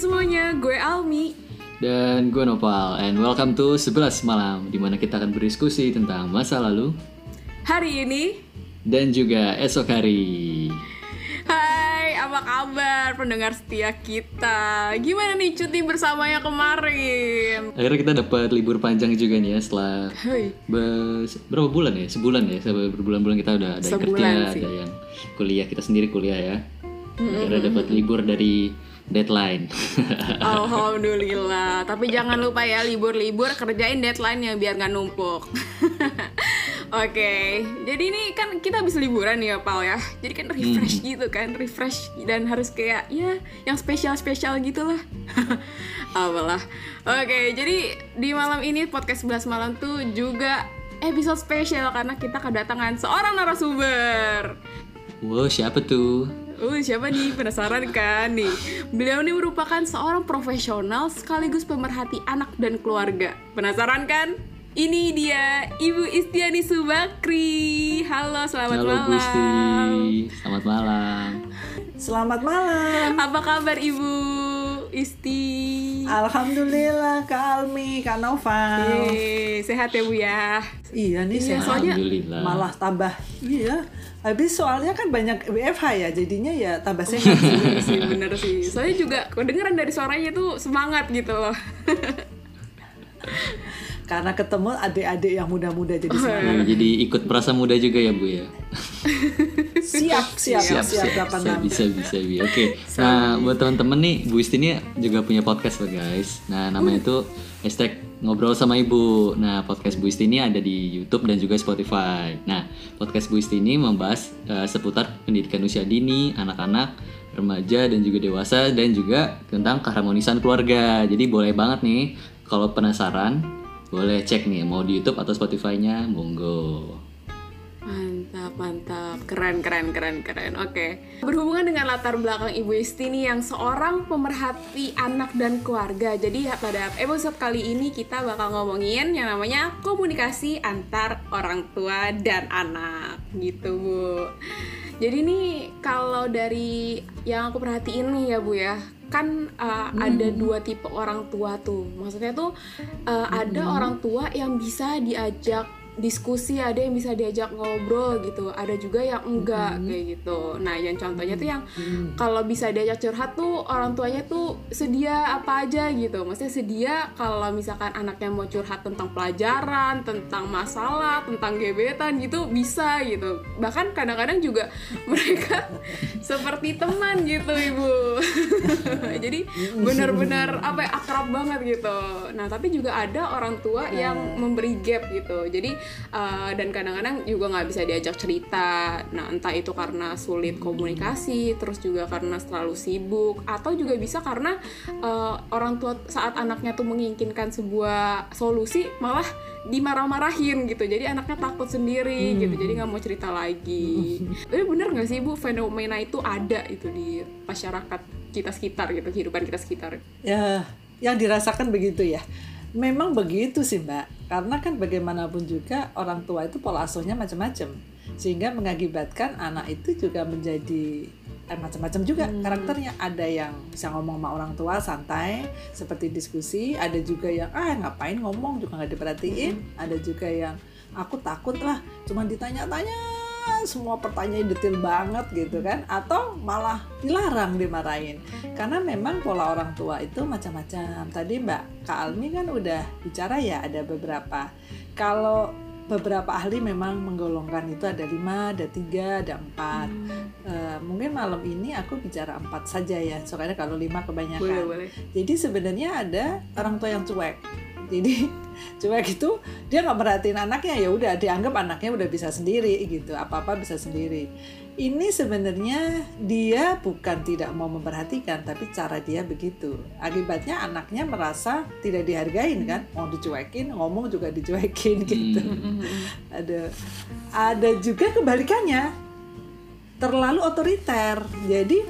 semuanya, gue Almi. Dan gue Nopal, and welcome to 11 Malam, di mana kita akan berdiskusi tentang masa lalu Hari ini, dan juga esok hari. hai, apa kabar pendengar setia kita? Gimana nih cuti bersamanya kemarin? Akhirnya kita dapat libur panjang juga nih ya setelah bes- berapa bulan ya? Sebulan ya? Berbulan-bulan kita udah ada yang kerja, sih. ada yang kuliah, kita sendiri kuliah ya. Akhirnya dapat libur dari deadline. Alhamdulillah. Tapi jangan lupa ya libur-libur kerjain deadline-nya biar nggak numpuk. Oke, jadi ini kan kita habis liburan ya, Pal ya. Jadi kan refresh gitu kan, refresh dan harus kayak ya yang spesial-spesial gitulah. Apalah. Oke, jadi di malam ini podcast 11 malam tuh juga episode spesial karena kita kedatangan seorang narasumber. wow, siapa tuh? Uh, siapa nih? Penasaran kan nih? Beliau ini merupakan seorang profesional sekaligus pemerhati anak dan keluarga. Penasaran kan? Ini dia Ibu Istiani Subakri. Halo, selamat Halo malam. Gusti, selamat malam. Selamat malam. Apa kabar Ibu Isti? Alhamdulillah Kak Almi, Kak Nova. Eh, sehat ya Bu ya? Iya nih Iya, sehat. soalnya-. Malah tambah iya. Habis soalnya kan banyak WFH ya, jadinya ya tambah sehat. Bener sih, bener sih. Soalnya juga kedengeran dari suaranya tuh semangat gitu loh. Karena ketemu adik-adik yang muda-muda jadi semangat. Nah, jadi ikut perasa muda juga ya Bu ya? Siap, siap, siap, siap, kapan bisa, nanti. bisa, bisa, bisa. Oke. Nah, buat teman-teman nih, Bu Isti ini juga punya podcast loh guys. Nah, namanya itu hashtag ngobrol sama ibu. Nah, podcast Bu Isti ini ada di YouTube dan juga Spotify. Nah, podcast Bu Isti ini membahas eh, seputar pendidikan usia dini, anak-anak, remaja dan juga dewasa dan juga tentang keharmonisan keluarga. Jadi boleh banget nih kalau penasaran boleh cek nih mau di YouTube atau Spotify-nya, monggo. Mantap, mantap. Keren, keren, keren, keren. Oke. Berhubungan dengan latar belakang Ibu Isti nih yang seorang pemerhati anak dan keluarga. Jadi ya, pada episode kali ini kita bakal ngomongin yang namanya komunikasi antar orang tua dan anak. Gitu, Bu. Jadi nih kalau dari yang aku perhatiin nih ya, Bu ya, kan uh, ada dua tipe orang tua tuh. Maksudnya tuh uh, ada orang tua yang bisa diajak diskusi, ada yang bisa diajak ngobrol gitu, ada juga yang enggak kayak gitu. Nah, yang contohnya tuh yang kalau bisa diajak curhat tuh orang tuanya tuh sedia apa aja gitu. Maksudnya sedia kalau misalkan anaknya mau curhat tentang pelajaran, tentang masalah, tentang gebetan gitu bisa gitu. Bahkan kadang-kadang juga mereka seperti teman gitu, Ibu. Jadi benar-benar apa ya, akrab banget gitu. Nah, tapi juga ada orang tua yang memberi gap gitu. Jadi uh, dan kadang-kadang juga nggak bisa diajak cerita. Nah, entah itu karena sulit komunikasi, terus juga karena terlalu sibuk, atau juga bisa karena uh, orang tua saat anaknya tuh menginginkan sebuah solusi malah dimarah-marahin gitu. Jadi anaknya takut sendiri gitu. Jadi nggak mau cerita lagi. Tapi bener nggak sih bu fenomena itu ada itu di masyarakat kita sekitar gitu, kehidupan kita sekitar. Ya, yang dirasakan begitu ya. Memang begitu sih Mbak. Karena kan bagaimanapun juga orang tua itu pola asuhnya macam-macam. Sehingga mengakibatkan anak itu juga menjadi eh, macam-macam juga karakternya. Ada yang bisa ngomong sama orang tua santai seperti diskusi, ada juga yang ah ngapain ngomong juga nggak diperhatiin, ada juga yang aku takut lah, cuman ditanya-tanya semua pertanyaan detail banget gitu kan atau malah dilarang dimarahin karena memang pola orang tua itu macam-macam tadi Mbak Kak Almi kan udah bicara ya ada beberapa kalau beberapa ahli memang menggolongkan itu ada lima, ada tiga, ada empat. Eh, mungkin malam ini aku bicara empat saja ya, soalnya kalau lima kebanyakan. Boleh, boleh. Jadi sebenarnya ada orang tua yang cuek. Jadi cuek itu dia nggak merhatiin anaknya ya udah dianggap anaknya udah bisa sendiri gitu, apa-apa bisa sendiri. Ini sebenarnya dia bukan tidak mau memperhatikan, tapi cara dia begitu. Akibatnya anaknya merasa tidak dihargain kan, mau dicuekin, ngomong juga dicuekin gitu. Ada ada juga kebalikannya, terlalu otoriter. Jadi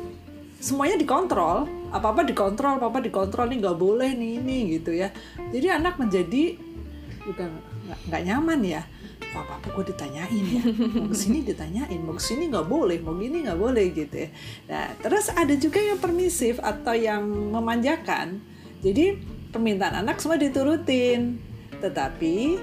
semuanya dikontrol apa apa dikontrol apa apa dikontrol nih nggak boleh nih ini gitu ya. Jadi anak menjadi bukan nggak- nyaman ya. Apa apa gue ditanyain ya. Mau ke sini ditanyain mau ke sini nggak boleh mau gini nggak boleh gitu ya. Nah terus ada juga yang permisif atau yang memanjakan. Jadi permintaan anak semua diturutin tetapi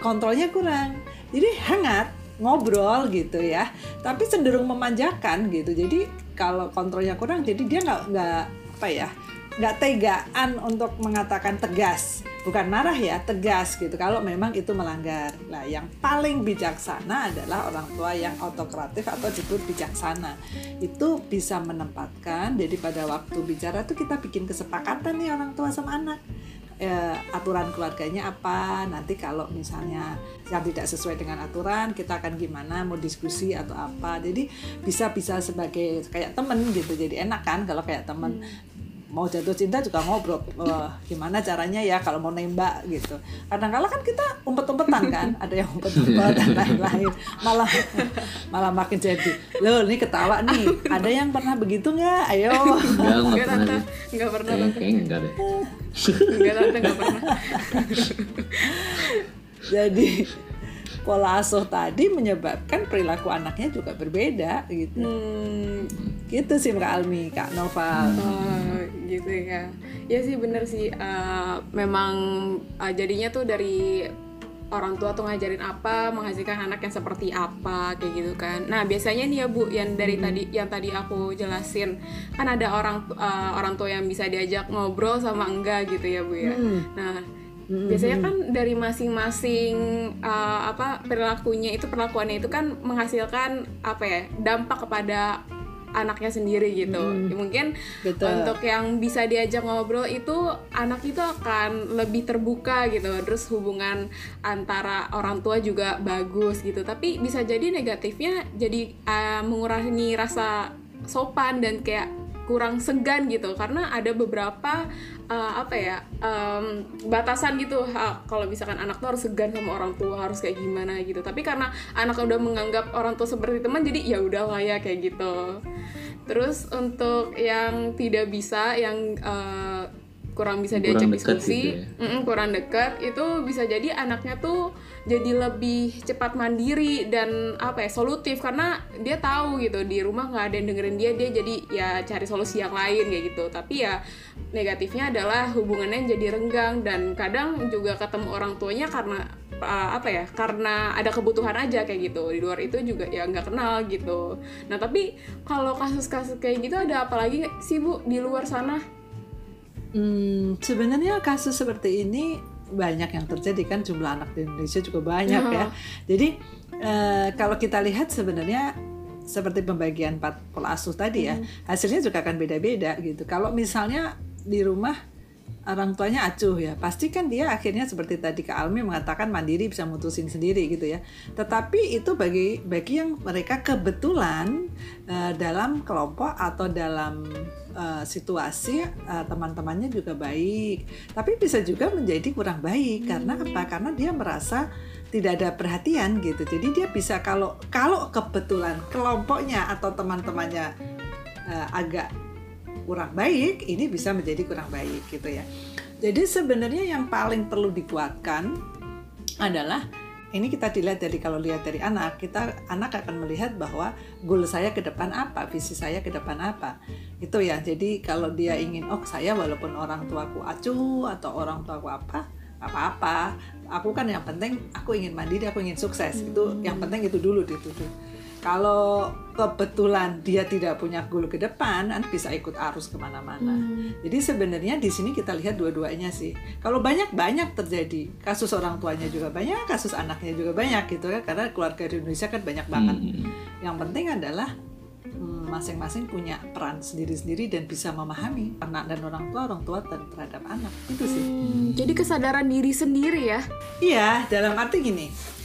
kontrolnya kurang. Jadi hangat ngobrol gitu ya. Tapi cenderung memanjakan gitu. Jadi kalau kontrolnya kurang jadi dia nggak apa ya nggak tegaan untuk mengatakan tegas. Bukan marah ya tegas gitu. Kalau memang itu melanggar. Nah yang paling bijaksana adalah orang tua yang autokratif atau disebut bijaksana. Itu bisa menempatkan jadi pada waktu bicara tuh kita bikin kesepakatan nih orang tua sama anak eh, aturan keluarganya apa. Nanti kalau misalnya yang tidak sesuai dengan aturan kita akan gimana mau diskusi atau apa. Jadi bisa bisa sebagai kayak temen gitu. Jadi enak kan kalau kayak temen mau jatuh cinta juga ngobrol Wah, gimana caranya ya kalau mau nembak gitu. Kadang kala kan kita umpet-umpetan kan ada yang umpet-umpet dan lain-lain. Malah malah makin jadi loh ini ketawa nih ada yang pernah begitu nggak? Ayo. Nggak pernah. Kayaknya enggak deh. Tante, enggak pernah. jadi pola asuh tadi menyebabkan perilaku anaknya juga berbeda gitu. Hmm, gitu sih Mbak Almi Kak Noval Oh, gitu ya. Ya sih bener sih. eh, memang eh, jadinya tuh dari orang tua tuh ngajarin apa, menghasilkan anak yang seperti apa, kayak gitu kan. Nah biasanya nih ya bu, yang dari tadi, yang tadi aku jelasin, kan ada orang eh, orang tua yang bisa diajak ngobrol sama enggak gitu ya bu ya. Nah biasanya kan dari masing-masing eh, apa perilakunya itu perlakuannya itu kan menghasilkan apa ya dampak kepada anaknya sendiri gitu. Mungkin Betul. untuk yang bisa diajak ngobrol itu anak itu akan lebih terbuka gitu. Terus hubungan antara orang tua juga bagus gitu. Tapi bisa jadi negatifnya jadi uh, mengurangi rasa sopan dan kayak kurang segan gitu karena ada beberapa uh, apa ya um, batasan gitu. Kalau misalkan anak tuh harus segan sama orang tua harus kayak gimana gitu. Tapi karena anak udah menganggap orang tua seperti teman jadi ya udah lah ya kayak gitu. Terus untuk yang tidak bisa yang uh, kurang bisa Kurang diajak dekat diskusi. gitu ya. Kurang dekat. Itu bisa jadi anaknya tuh jadi lebih cepat mandiri dan apa ya solutif. Karena dia tahu gitu di rumah nggak ada yang dengerin dia dia jadi ya cari solusi yang lain kayak gitu. Tapi ya negatifnya adalah hubungannya jadi renggang. Dan kadang juga ketemu orang tuanya karena uh, apa ya karena ada kebutuhan aja kayak gitu. Di luar itu juga ya nggak kenal gitu. Nah tapi kalau kasus-kasus kayak gitu ada apa lagi sih bu di luar sana Hmm, sebenarnya kasus seperti ini banyak yang terjadi kan jumlah anak di Indonesia juga banyak Ya. ya. Jadi eh, kalau kita lihat sebenarnya seperti pembagian empat pola asuh tadi ya, hasilnya juga akan beda-beda gitu. Kalau misalnya di rumah orang tuanya acuh ya, pasti kan dia akhirnya seperti tadi Kak Almi mengatakan mandiri bisa mutusin sendiri gitu ya. Tetapi itu bagi bagi yang mereka kebetulan eh, dalam kelompok atau dalam eh, situasi eh, teman-temannya juga baik, tapi bisa juga menjadi kurang baik karena apa? Karena dia merasa tidak ada perhatian gitu. Jadi dia bisa kalau kalau kebetulan kelompoknya atau teman-temannya eh, agak kurang baik, ini bisa menjadi kurang baik gitu ya. Jadi sebenarnya yang paling perlu dikuatkan adalah ini kita dilihat dari kalau lihat dari anak, kita anak akan melihat bahwa goal saya ke depan apa, visi saya ke depan apa. Itu ya. Jadi kalau dia ingin oh saya walaupun orang tuaku acuh atau orang tuaku apa, apa-apa. Aku kan yang penting aku ingin mandiri, aku ingin sukses. Itu yang penting itu dulu dituju. Kalau kebetulan dia tidak punya goal ke depan, kan bisa ikut arus ke mana-mana. Jadi sebenarnya di sini kita lihat dua-duanya sih. Kalau banyak-banyak terjadi kasus orang tuanya juga banyak, kasus anaknya juga banyak gitu ya. Karena keluarga di Indonesia kan banyak banget. Hmm. Yang penting adalah hmm, masing-masing punya peran sendiri-sendiri dan bisa memahami anak dan orang tua, orang tua dan terhadap anak. Itu sih. Hmm, jadi kesadaran diri sendiri ya Iya, dalam arti gini.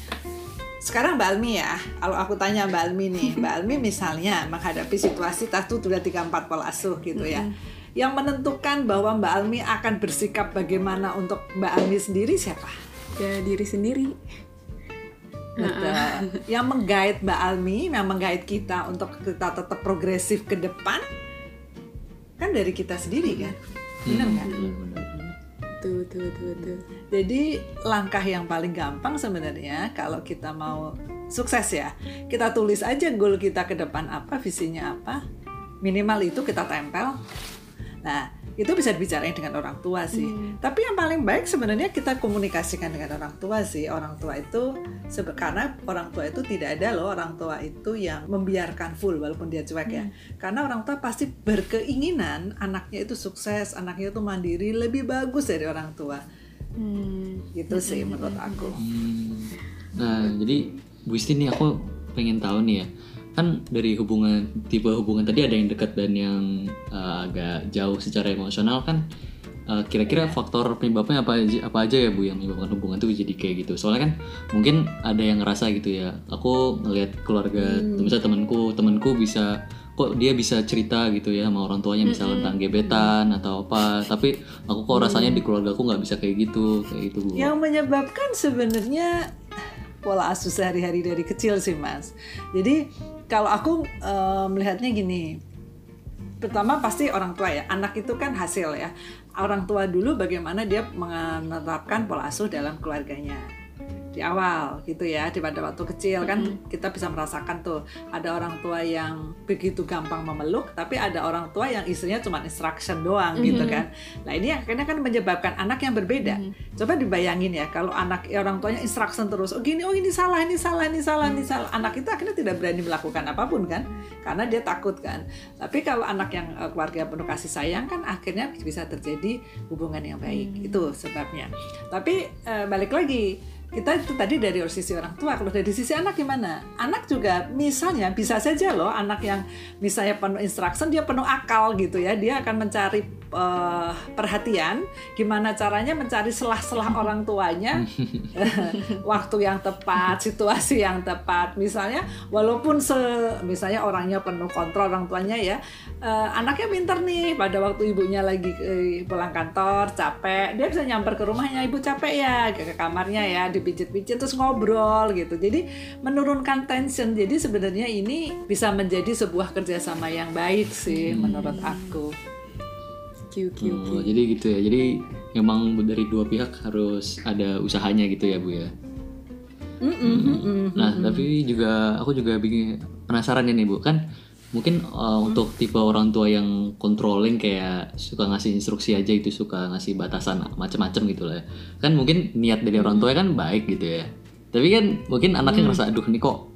Sekarang Mbak Almi ya, kalau aku tanya Mbak Almi nih, Mbak Almi misalnya menghadapi situasi satu, dua, tiga, empat pola asuh gitu ya. Yang menentukan bahwa Mbak Almi akan bersikap bagaimana untuk Mbak Almi sendiri siapa? ya diri sendiri Betul. Yang menggait Mbak Almi, yang menggait kita untuk kita tetap progresif ke depan, kan dari kita sendiri kan? Benar? Benar, benar. Betul betul betul betul Jadi langkah yang paling gampang sebenarnya kalau kita mau sukses ya, kita tulis aja goal kita ke depan apa, visinya apa, minimal itu kita tempel. Nah, itu bisa dibicarain dengan orang tua sih. Tapi yang paling baik sebenarnya kita komunikasikan dengan orang tua sih. Orang tua itu karena orang tua itu tidak ada loh orang tua itu yang membiarkan full walaupun dia cuek ya. Karena orang tua pasti berkeinginan anaknya itu sukses, anaknya itu mandiri lebih bagus dari orang tua. hmm. Gitu sih menurut aku. Hmm. Nah, jadi Bu Isti nih aku pengen tahu nih ya. Kan dari hubungan tipe hubungan tadi ada yang dekat dan yang uh, agak jauh secara emosional kan uh, kira-kira faktor penyebabnya apa aja, apa aja ya Bu yang menyebabkan hubungan itu jadi kayak gitu. Soalnya kan mungkin ada yang ngerasa gitu ya. Aku ngelihat keluarga misalnya temanku, temanku bisa kok dia bisa cerita gitu ya sama orang tuanya misalnya tentang gebetan atau apa tapi aku kok rasanya di keluarga aku nggak bisa kayak gitu kayak gitu bu Yang menyebabkan sebenarnya pola asuh sehari-hari dari kecil sih mas. Jadi kalau aku eh, melihatnya gini, pertama pasti orang tua ya. Anak itu kan hasil ya. Orang tua dulu bagaimana dia menerapkan pola asuh dalam keluarganya di awal gitu ya daripada waktu kecil kan kita bisa merasakan tuh ada orang tua yang begitu gampang memeluk tapi ada orang tua yang istrinya cuma instruction doang gitu kan. Nah ini akhirnya kan menyebabkan anak yang berbeda. Coba dibayangin ya kalau anak ya orang tuanya instruction terus oh gini oh ini salah ini salah ini salah ini salah. Anak itu akhirnya tidak berani melakukan apa pun kan karena dia takut kan. Tapi kalau anak yang eh, keluarga penuh kasih sayang kan akhirnya bisa terjadi hubungan yang baik. Itu sebabnya. Tapi eh, balik lagi kita itu tadi dari sisi orang tua. Kalau dari sisi anak gimana? Anak juga misalnya bisa saja loh anak yang misalnya penuh instruction dia penuh akal gitu ya. Dia akan mencari eh, perhatian gimana caranya mencari selah-selah orang tuanya waktu yang tepat situasi yang tepat. Misalnya walaupun se misalnya orangnya penuh kontrol orang tuanya ya eh, anaknya pinter nih. Pada waktu ibunya lagi eh, pulang kantor capek dia bisa nyamper ke rumahnya ibu capek ya? Ke ke kamarnya ya dipijit-pijit terus ngobrol gitu. Jadi menurunkan tension. Jadi sebenarnya ini bisa menjadi sebuah kerjasama yang baik sih menurut aku Q Q Q Oh, jadi gitu ya. Jadi emang dari dua pihak harus ada usahanya gitu ya, Bu ya. Nah, tapi juga aku juga bikin penasaran ini, Bu. Kan mungkin uh, untuk tipe orang tua yang controlling kayak suka ngasih instruksi aja itu suka ngasih batasan macam-macam gitu lah. ya. Kan mungkin niat dari orang tua kan baik gitu ya. Tapi kan mungkin anaknya ngerasa aduh nih kok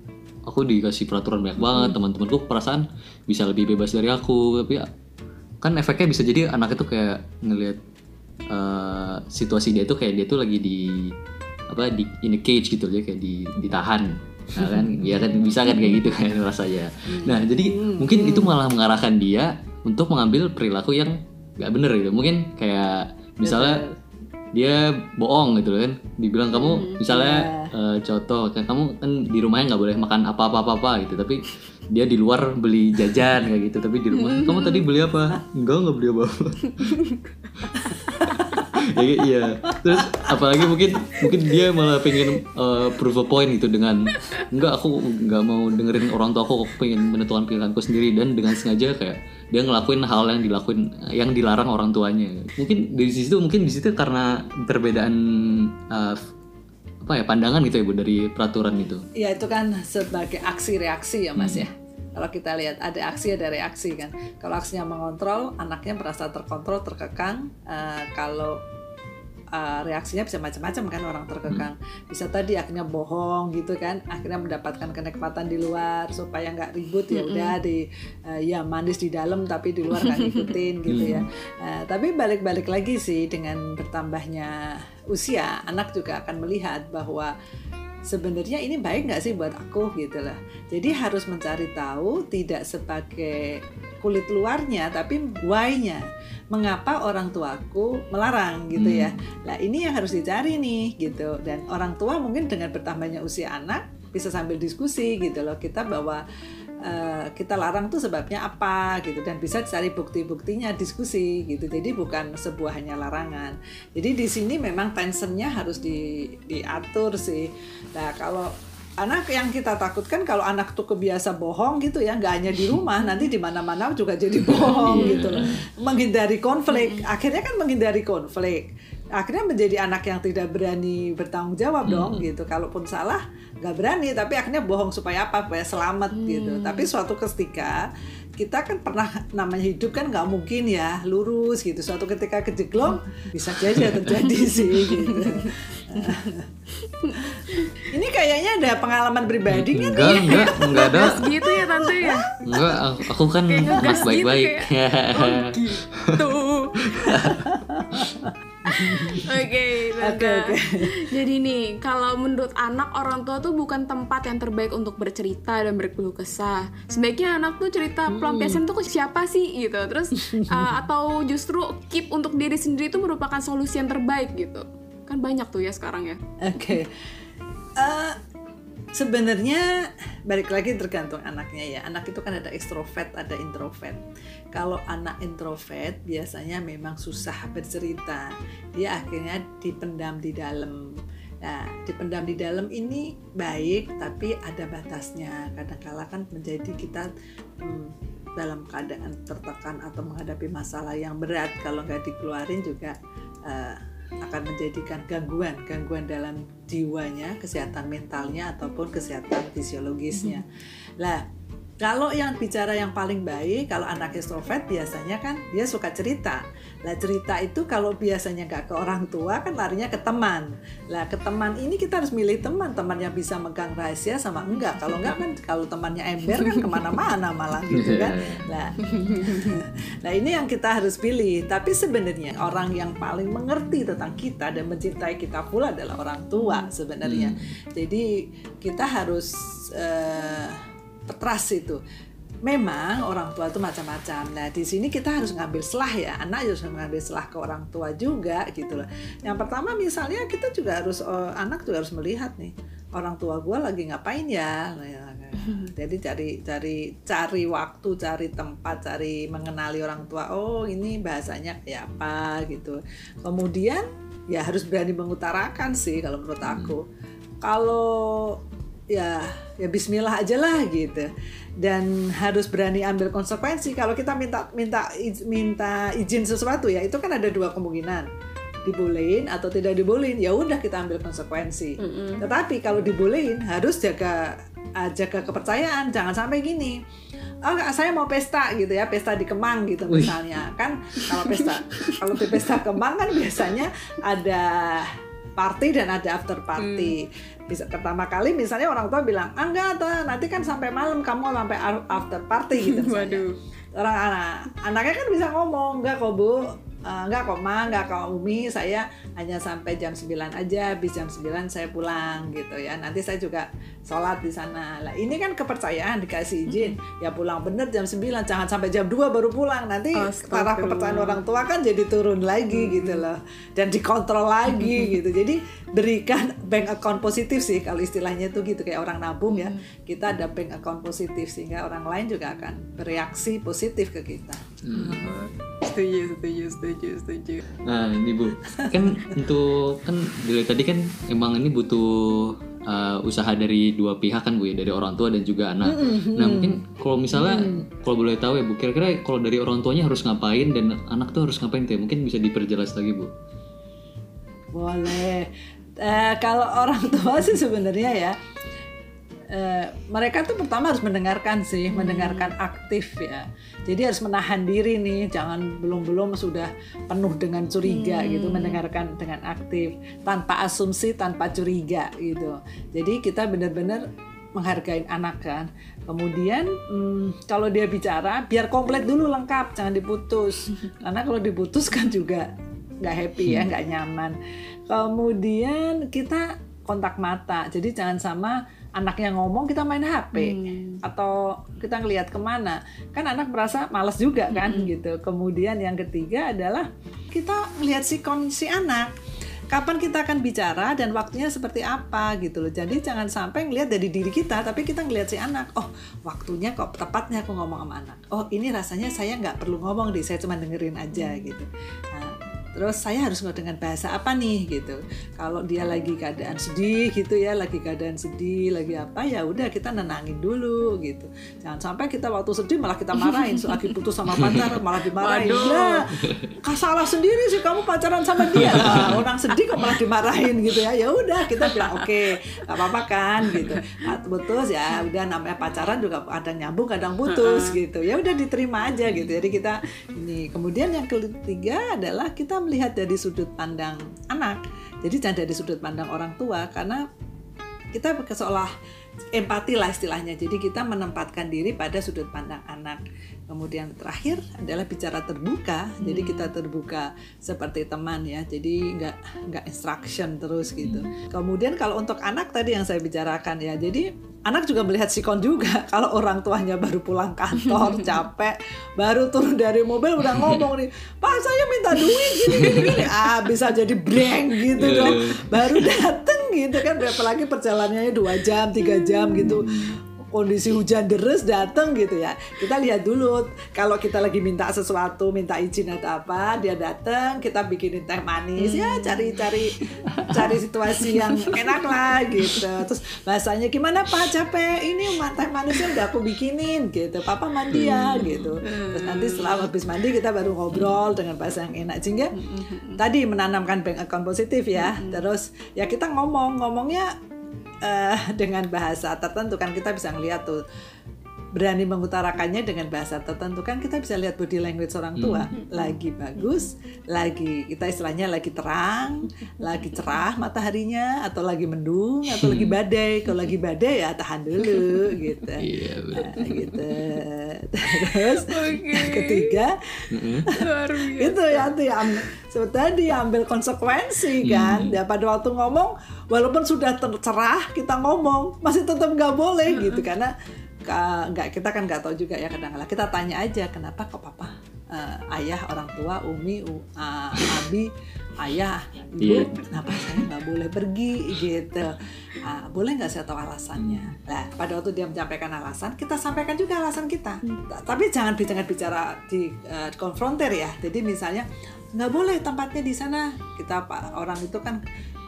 aku dikasih peraturan banyak banget, teman-temanku perasaan bisa lebih bebas dari aku, tapi ya kan efeknya bisa jadi anak itu kayak ngelihat eh, situasi dia itu kayak dia tuh lagi di apa di in a cage gitu ya kayak di ditahan. Nah kan? Ya kan? Bisa kan kayak gitu kan rasanya. Nah jadi mungkin itu malah mengarahkan dia untuk mengambil perilaku yang nggak bener gitu. Mungkin kayak misalnya dia bohong gitu kan. Dibilang kamu misalnya eh, contoh kan kamu kan di rumahnya nggak boleh makan apa apa apa apa gitu tapi dia di luar beli jajan kayak gitu tapi di rumah kamu tadi beli apa? Enggak nggak beli apa apa ya, iya. Terus apalagi mungkin mungkin dia malah pengen eh, prove a point gitu dengan enggak aku nggak mau dengerin orang tua aku aku pengen menentukan pilihanku sendiri. Dan dengan sengaja kayak dia ngelakuin hal yang dilakuin yang dilarang orang tuanya. Mungkin dari situ mungkin di situ karena perbedaan eh, apa ya pandangan gitu ya bu dari peraturan itu. Ya itu kan sebagai aksi reaksi ya mas ya kalau kita lihat ada aksi ada reaksi kan. Kalau aksinya mengontrol anaknya merasa terkontrol terkekang Eh, kalau eh, reaksinya bisa macam-macam kan orang terkekang. Bisa tadi akhirnya bohong gitu kan akhirnya mendapatkan kenikmatan di luar supaya nggak ribut ya udah di eh, ya manis di dalam tapi di luar nggak ngikutin gitu ya. Eh, tapi balik-balik lagi sih dengan bertambahnya usia anak juga akan melihat bahwa sebenarnya ini baik nggak sih buat aku gitu loh. Jadi harus mencari tahu tidak sebagai kulit luarnya tapi why-nya. Mengapa orang tuaku melarang gitu ya. Nah, ini yang harus dicari nih gitu. Dan orang tua mungkin dengan bertambahnya usia anak bisa sambil diskusi gitu loh. Kita bahwa eh, kita larang tuh sebabnya apa gitu dan bisa cari bukti-buktinya diskusi gitu. Jadi bukan sebuah hanya larangan. Jadi di sini memang tensionnya harus di, diatur sih. Nah kalau anak yang kita takutkan kalau anak tuh kebiasa bohong gitu ya nggak hanya di rumah nanti di mana-mana juga jadi bohong Iya. gitu loh. Menghindari konflik. Akhirnya kan menghindari konflik akhirnya menjadi anak yang tidak berani bertanggung jawab dong gitu. Kalaupun salah nggak berani tapi akhirnya bohong supaya apa? Supaya selamat gitu. Tapi suatu ketika kita kan pernah namanya hidup kan nggak mungkin ya lurus gitu. Suatu ketika kejeglong bisa jadi terjadi sih gitu. Ini kayaknya ada pengalaman pribadi kan enggak enggak enggak ada. Gitu ya tante ya? Enggak aku- kan ngegas gitu baik-baik. gitu Oke, Tante. Oke, oke. Jadi nih, kalau menurut anak orang tua tuh bukan tempat yang terbaik untuk bercerita dan berkeluh kesah. Sebaiknya anak tuh cerita pelampiasan tuh ke siapa sih gitu. Terus uh, atau justru keep untuk diri sendiri itu merupakan solusi yang terbaik gitu. Kan banyak tuh ya sekarang ya. Oke. Eh, sebenarnya balik lagi tergantung anaknya ya. Anak itu kan ada ekstrovert, ada introvert. Kalau anak introvert biasanya memang susah bercerita. Dia akhirnya dipendam di dalam. Nah, dipendam di dalam ini baik, tapi ada batasnya. Kadang-kala kan menjadi kita hmm, dalam keadaan tertekan atau menghadapi masalah yang berat. Kalau nggak dikeluarin juga eh, akan menjadikan gangguan, gangguan dalam jiwanya, kesehatan mentalnya ataupun kesehatan fisiologisnya. Lah, kalau yang bicara yang paling baik, kalau anak extrovert biasanya kan dia suka cerita. Lah cerita itu kalau biasanya nggak ke orang tua kan larinya ke teman. Lah ke teman ini kita harus milih teman, teman yang bisa megang rahasia sama enggak. Kalau enggak kan kalau temannya ember kan ke mana-mana malah gitu kan. Lah, nah ini yang kita harus pilih. Tapi sebenarnya orang yang paling mengerti tentang kita dan mencintai kita pula adalah orang tua sebenarnya. Jadi kita harus eh, petras itu. Memang orang tua itu macam-macam. Nah di sini kita harus ngambil selah ya. Anak harus mengambil selah ke orang tua juga gitu loh. Yang pertama misalnya kita juga harus eh, anak juga harus melihat nih orang tua gue lagi ngapain ya. Nah, ya, Jadi cari cari cari waktu, cari tempat, cari mengenali orang tua. Oh ini bahasanya kayak apa gitu. Kemudian ya harus berani mengutarakan sih kalau menurut aku. Kalau ya ya Bismillah aja lah gitu. Dan harus berani ambil konsekuensi. Kalau kita minta minta minta izin sesuatu ya itu kan ada dua kemungkinan. Dibolehin atau tidak dibolehin ya udah kita ambil konsekuensi. Tetapi kalau dibolehin harus jaga ah, jaga kepercayaan. Jangan sampai gini oh saya mau pesta gitu ya pesta di Kemang gitu Wih. misalnya. Kan kalau pesta kalau di pesta Kemang kan biasanya ada party dan ada after party. Bisa pertama kali misalnya orang tua bilang, "Ah enggak, Ta, nanti kan sampai malam kamu sampai after party gitu." misalnya. Waduh. Orang anak anaknya kan bisa ngomong, "Enggak kok, Bu." "Eh, enggak kok ma, enggak kok Umi, saya hanya sampai jam 9 aja, habis jam 9 saya pulang gitu ya. Nanti saya juga sholat di sana. Lah ini kan kepercayaan dikasih izin, ya pulang bener jam 9, jangan sampai jam 2 baru pulang. Nanti taraf kepercayaan orang tua kan jadi turun lagi gitu loh. Dan dikontrol lagi gitu. Jadi berikan bank account positif sih kalau istilahnya tuh gitu kayak orang nabung ya. Kita ada bank account positif sehingga orang lain juga akan bereaksi positif ke kita. Setuju, setuju, setuju, setuju. Nah ini bu, kan untuk kan dari tadi kan emang ini butuh uh, usaha dari dua pihak kan bu ya, dari orang tua dan juga anak. Nah mungkin kalau misalnya kalau boleh tahu ya bu, kira-kira kalau dari orang tuanya harus ngapain dan anak tuh harus ngapain tuh? ya? Mungkin bisa diperjelas lagi bu. Boleh. Eh, kalau orang tua sih sebenarnya ya eh, mereka tuh pertama harus mendengarkan sih, mendengarkan aktif ya. Jadi harus menahan diri nih, jangan belum-belum sudah penuh dengan curiga gitu, mendengarkan dengan aktif, tanpa asumsi, tanpa curiga gitu. Jadi kita benar-benar menghargai anak kan. Kemudian hmm, kalau dia bicara, biar komplit dulu lengkap, jangan diputus. Karena kalau diputus kan juga nggak happy ya, nggak nyaman. Kemudian kita kontak mata, jadi jangan sama anaknya ngomong kita main HP atau kita ngelihat ke mana, kan anak merasa malas juga kan gitu. Kemudian yang ketiga adalah kita melihat si anak. Kapan kita akan bicara dan waktunya seperti apa gitu loh. Jadi jangan sampai ngelihat dari diri kita, tapi kita ngelihat si anak. Oh, waktunya kok tepatnya aku ngomong sama anak. Oh, ini rasanya saya nggak perlu ngomong deh, saya cuma dengerin aja gitu. Nah, terus saya harus ngomong dengan bahasa apa nih gitu. Kalau dia lagi keadaan sedih gitu ya lagi keadaan sedih lagi apa ya udah kita nenangin dulu gitu. Jangan sampai kita waktu sedih malah kita marahin lagi putus sama pacar malah dimarahin. Waduh. lah kah salah sendiri sih kamu pacaran sama dia. Lah orang sedih kok malah dimarahin gitu ya. Ya udah kita bilang oke nggak apa-apa kan gitu. Nah, putus ya udah namanya pacaran juga kadang nyambung kadang putus gitu. Ya udah diterima aja gitu. Jadi kita ini. Kemudian yang ketiga adalah kita melihat dari sudut pandang anak. Jadi jangan dari sudut pandang orang tua karena kita seolah empati lah istilahnya. Jadi kita menempatkan diri pada sudut pandang anak. Kemudian terakhir adalah bicara terbuka. Jadi kita terbuka seperti teman ya. Jadi nggak nggak instruction terus gitu. Kemudian kalau untuk anak tadi yang saya bicarakan ya. Jadi anak juga melihat sikon juga. Kalau orang tuanya baru pulang kantor capek baru turun dari mobil udah ngomong nih pak saya minta duit gini gini gini. Ah bisa jadi breng gitu dong. baru dateng gitu kan apalagi perjalanannya dua jam tiga jam gitu kondisi hujan deres datang gitu ya. Kita lihat dulu kalau kita lagi minta sesuatu minta izin atau apa dia datang kita bikinin teh manis. Ya cari cari cari situasi yang enak lah gitu. Terus bahasanya gimana pak? Capek? Ini teh manisnya udah aku bikinin gitu. Papa mandi ya gitu. Terus nanti setelah habis mandi kita baru ngobrol dengan bahasa yang enak. Sehingga tadi menanamkan bank account positif ya. Terus ya kita ngomong ngomongnya eh, dengan bahasa tertentu kan kita bisa ngeliat tuh berani mengutarakannya dengan bahasa tertentu. Kan kita bisa lihat body language orang tua. Lagi bagus lagi kita istilahnya lagi terang lagi cerah mataharinya atau lagi mendung atau lagi badai. Kalau lagi badai ya tahan dulu gitu. Iya, betul. Nah, gitu. Terus yang ketiga biasa. itu ya tuh ya am- seperti tadi ambil konsekuensi kan. Ya pada waktu ngomong walaupun sudah tercerah kita ngomong masih tetap nggak boleh gitu. Karena ka- nggak kita kan nggak tahu juga ya kadang-kadang. Kita tanya aja kenapa kok papa eh, ayah orang tua umi u- ah, abi ayah ibu Iya. kenapa saya nggak boleh pergi? Gitu. Ah, boleh nggak saya tahu alasannya? Nah pada waktu dia menyampaikan alasan kita sampaikan juga alasan kita. Ta- tapi jangan jangan bicara di eh, konfrontir ya. Jadi misalnya nggak boleh tempatnya di sana. Kita pak orang itu kan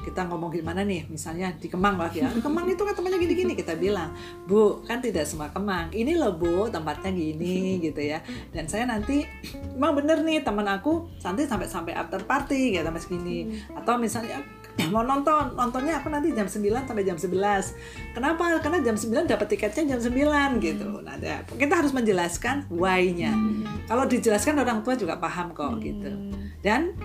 kita ngomong gimana nih misalnya di Kemang lah ya. Kemang itu kan tempatnya gini-gini kita bilang bu kan tidak semua Kemang. Ini loh bu tempatnya gini gitu ya. Dan saya nanti emang bener nih teman aku nanti sampai sampai after party gitu sampai segini. Atau misalnya mau nonton nontonnya aku nanti jam 9 sampai jam 11 kenapa? Karena jam 9 dapat tiketnya jam 9 gitu. Nah kita harus menjelaskan why-nya. Kalau dijelaskan orang tua juga paham kok gitu. Dan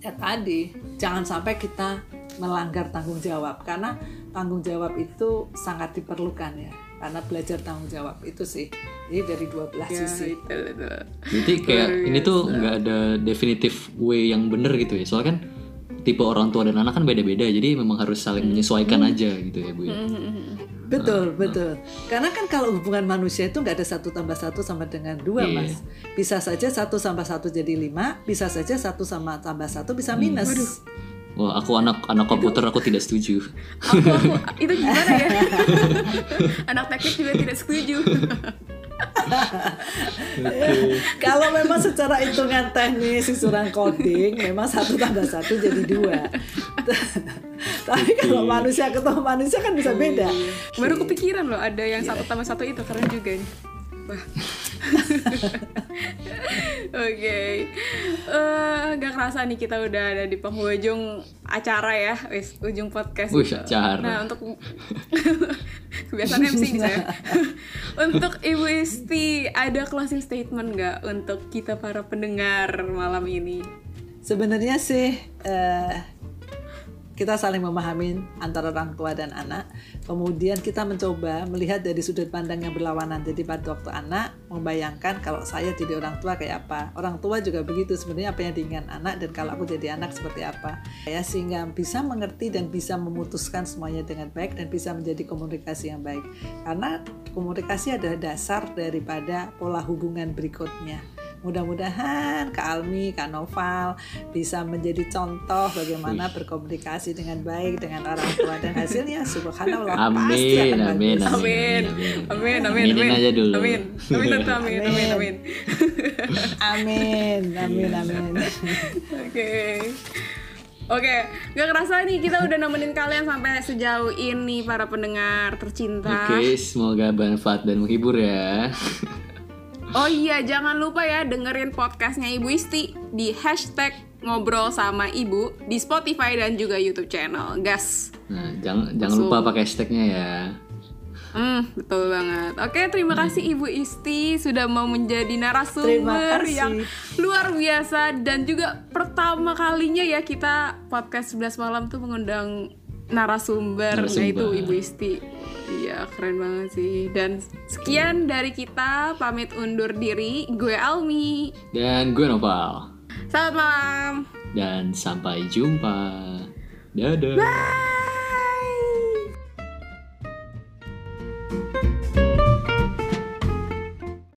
ya tadi jangan sampai kita melanggar tanggung jawab karena tanggung jawab itu sangat diperlukan ya karena belajar tanggung jawab itu sih jadi dari dua belah Ya, sisi itu, itu. Berarti kayak ini tuh nggak ada definitif way yang bener gitu ya. Soalnya kan tipe orang tua dan anak kan beda-beda. Jadi memang harus saling menyesuaikan aja gitu ya bu ya. Betul betul karena kan kalau hubungan manusia itu nggak ada satu tambah satu sama dengan dua Iya. mas bisa saja satu tambah satu jadi lima bisa saja satu sama tambah satu bisa minus Wah aku anak anak komputer aku tidak setuju. Aku, aku, itu gimana ya? Anak teknik juga tidak setuju. Kalau memang secara hitungan teknis susunan coding memang satu tambah satu jadi dua. Tapi kalau manusia ketemu manusia kan bisa beda. Baru kepikiran loh ada yang satu tambah satu itu keren juga nih. Wah. Oke, Eh, nggak kerasa nih kita udah ada di penghujung acara ya, wis ujung podcast. Wih, gitu. acara. Nah untuk kebiasaan MC nih saya. untuk Ibu Isti ada closing statement nggak untuk kita para pendengar malam ini? Sebenarnya sih eh, kita saling memahami antara orang tua dan anak. Kemudian kita mencoba melihat dari sudut pandang yang berlawanan. Jadi pada waktu anak membayangkan kalau saya jadi orang tua kayak apa. Orang tua juga begitu sebenarnya apa yang diinginkan anak dan kalau aku jadi anak seperti apa. Ya sehingga bisa mengerti dan bisa memutuskan semuanya dengan baik dan bisa menjadi komunikasi yang baik. Karena komunikasi adalah dasar daripada pola hubungan berikutnya. Mudah-mudahan Kak Almi, Kak Noval bisa menjadi contoh bagaimana berkomunikasi dengan baik dengan orang tua dan hasilnya subhanallah pasti Amin, akan amin, bagus. Amin. Amin, amin, Aminin amin. aja dulu. Amin. Amin, Tante, amin, amin, amin. Amin, amin, amin. Oke. Oke, gak kerasa nih kita udah nemenin kalian sampai sejauh ini para pendengar tercinta. Oke, semoga bermanfaat dan menghibur ya. Oh iya, jangan lupa ya dengerin podcastnya Ibu Isti di hashtag ngobrol sama ibu di Spotify dan juga YouTube channel. Gas. Nah, jangan jangan lupa pakai hashtagnya ya. Hmm, betul banget. Oke, terima kasih Ibu Isti sudah mau menjadi narasumber yang luar biasa dan juga pertama kalinya ya kita podcast 11 malam tuh mengundang narasumber, Narasumber. yaitu Ibu Isti. Iya, keren banget sih. Dan sekian dari kita, pamit undur diri. Gue Almi. Dan gue Noval. Selamat malam. Dan sampai jumpa. Dadah. Bye.